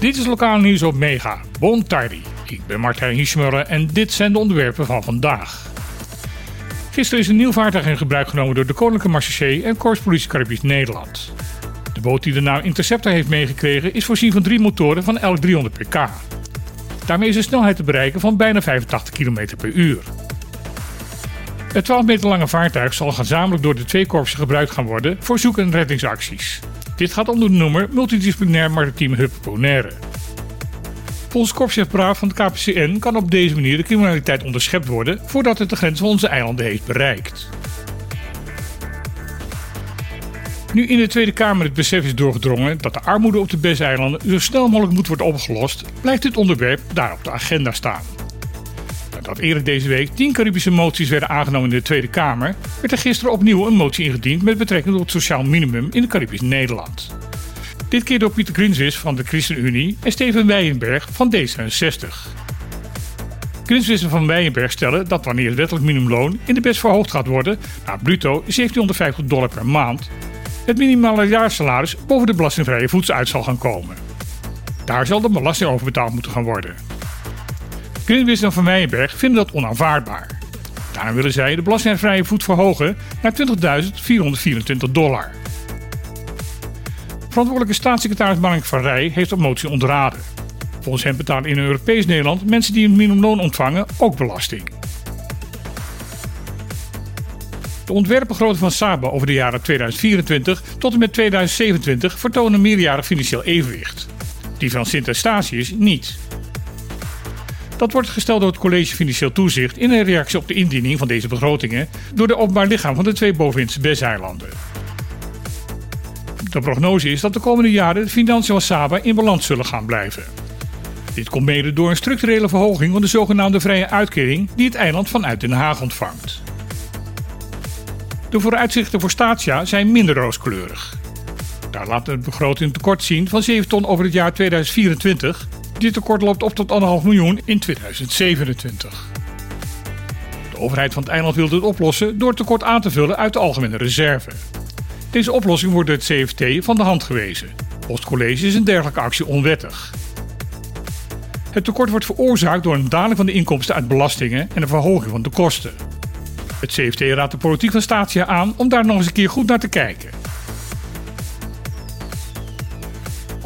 Dit is lokaal nieuws op Mega, Bon Tardy. Ik ben Martijn Hiesmuller en dit zijn de onderwerpen van vandaag. Gisteren is een nieuw vaartuig in gebruik genomen door de Koninklijke Marechaussee en Korps Politie Caribisch Nederland. De boot die de naam Interceptor heeft meegekregen is voorzien van drie motoren van elk 300 pk. Daarmee is een snelheid te bereiken van bijna 85 km per uur. Het 12 meter lange vaartuig zal gezamenlijk door de twee korpsen gebruikt gaan worden voor zoek- en reddingsacties. Dit gaat onder de noemer Multidisciplinair Maritiem Hub Bonaire. Volgens korpschef Braaf van het KPCN kan op deze manier de criminaliteit onderschept worden voordat het de grens van onze eilanden heeft bereikt. Nu in de Tweede Kamer het besef is doorgedrongen dat de armoede op de BES-eilanden zo snel mogelijk moet worden opgelost, blijft dit onderwerp daar op de agenda staan. Nadat eerder deze week 10 Caribische moties werden aangenomen in de Tweede Kamer, werd er gisteren opnieuw een motie ingediend met betrekking tot het sociaal minimum in het Caribisch Nederland. Dit keer door Pieter Grinswis van de ChristenUnie en Steven Weijenberg van D66. Grinswis en Van Weijenberg stellen dat wanneer het wettelijk minimumloon in de best verhoogd gaat worden naar bruto 1750 dollar per maand, het minimale jaarsalaris boven de belastingvrije voedseluit zal gaan komen. Daar zal de belasting over betaald moeten gaan worden. Greenwich en Van Weijenberg vinden dat onaanvaardbaar. Daarom willen zij de belastingvrije voet verhogen naar 20.424 dollar. Verantwoordelijke staatssecretaris Mark van Rij heeft de motie ontraden. Volgens hem betalen in Europees Nederland mensen die een minimumloon ontvangen ook belasting. De ontwerpbegroting van Saba over de jaren 2024 tot en met 2027 vertonen een meerjarig financieel evenwicht. Die van Sint Eustatius niet. Dat wordt gesteld door het College Financieel Toezicht in een reactie op de indiening van deze begrotingen door de openbaar lichaam van de twee boveninse BES-eilanden. De prognose is dat de komende jaren de financiën van Saba in balans zullen gaan blijven. Dit komt mede door een structurele verhoging van de zogenaamde vrije uitkering die het eiland vanuit Den Haag ontvangt. De vooruitzichten voor Statia zijn minder rooskleurig. Daar laat de begroting tekort zien van 7 ton over het jaar 2024. Dit tekort loopt op tot 1,5 miljoen in 2027. De overheid van het eiland wil dit oplossen door het tekort aan te vullen uit de algemene reserve. Deze oplossing wordt door het CFT van de hand gewezen. Volgens het college is een dergelijke actie onwettig. Het tekort wordt veroorzaakt door een daling van de inkomsten uit belastingen en een verhoging van de kosten. Het CFT raadt de politiek van aan om daar nog eens een keer goed naar te kijken.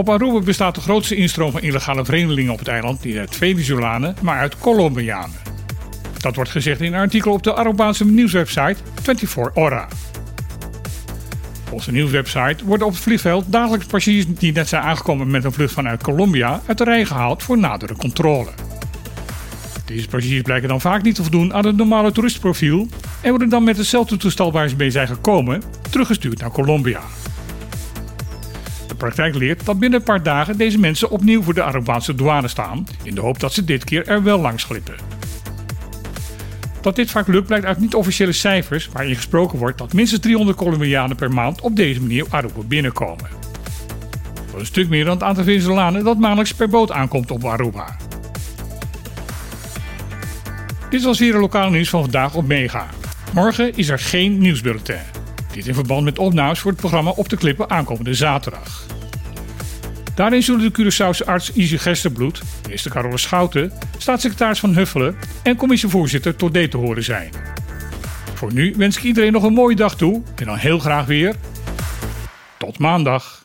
Op Aruba bestaat de grootste instroom van illegale vreemdelingen op het eiland niet uit Venezolanen, maar uit Colombianen. Dat wordt gezegd in een artikel op de Arubaanse nieuwswebsite 24 Hora. De nieuwswebsite worden op het vliegveld dagelijks passagiers die net zijn aangekomen met een vlucht vanuit Colombia uit de rij gehaald voor nadere controle. Deze passagiers blijken dan vaak niet te voldoen aan het normale toeristenprofiel en worden dan met hetzelfde toestel waar ze mee zijn gekomen teruggestuurd naar Colombia. Praktijk leert dat binnen een paar dagen deze mensen opnieuw voor de Arubaanse douane staan, in de hoop dat ze dit keer er wel langs glippen. Dat dit vaak lukt blijkt uit niet-officiële cijfers waarin gesproken wordt dat minstens 300 Colombianen per maand op deze manier Aruba binnenkomen. Dat is een stuk meer dan het aantal Venezolanen dat maandelijks per boot aankomt op Aruba. Dit was hier de lokale nieuws van vandaag op Mega. Morgen is er geen nieuwsbulletin. Dit in verband met opnames voor het programma Op de Klippen aankomende zaterdag. Daarin zullen de Curaçaose arts Izzy Gesterbloed, minister Carole Schouten, staatssecretaris van Huffelen en commissievoorzitter Todé te horen zijn. Voor nu wens ik iedereen nog een mooie dag toe en dan heel graag weer tot maandag.